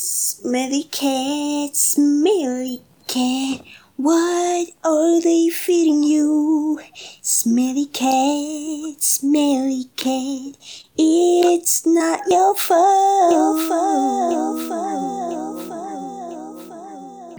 Smelly cat, smelly cat, what are they feeding you? Smelly cat, smelly cat, it's not your fault. Your fault.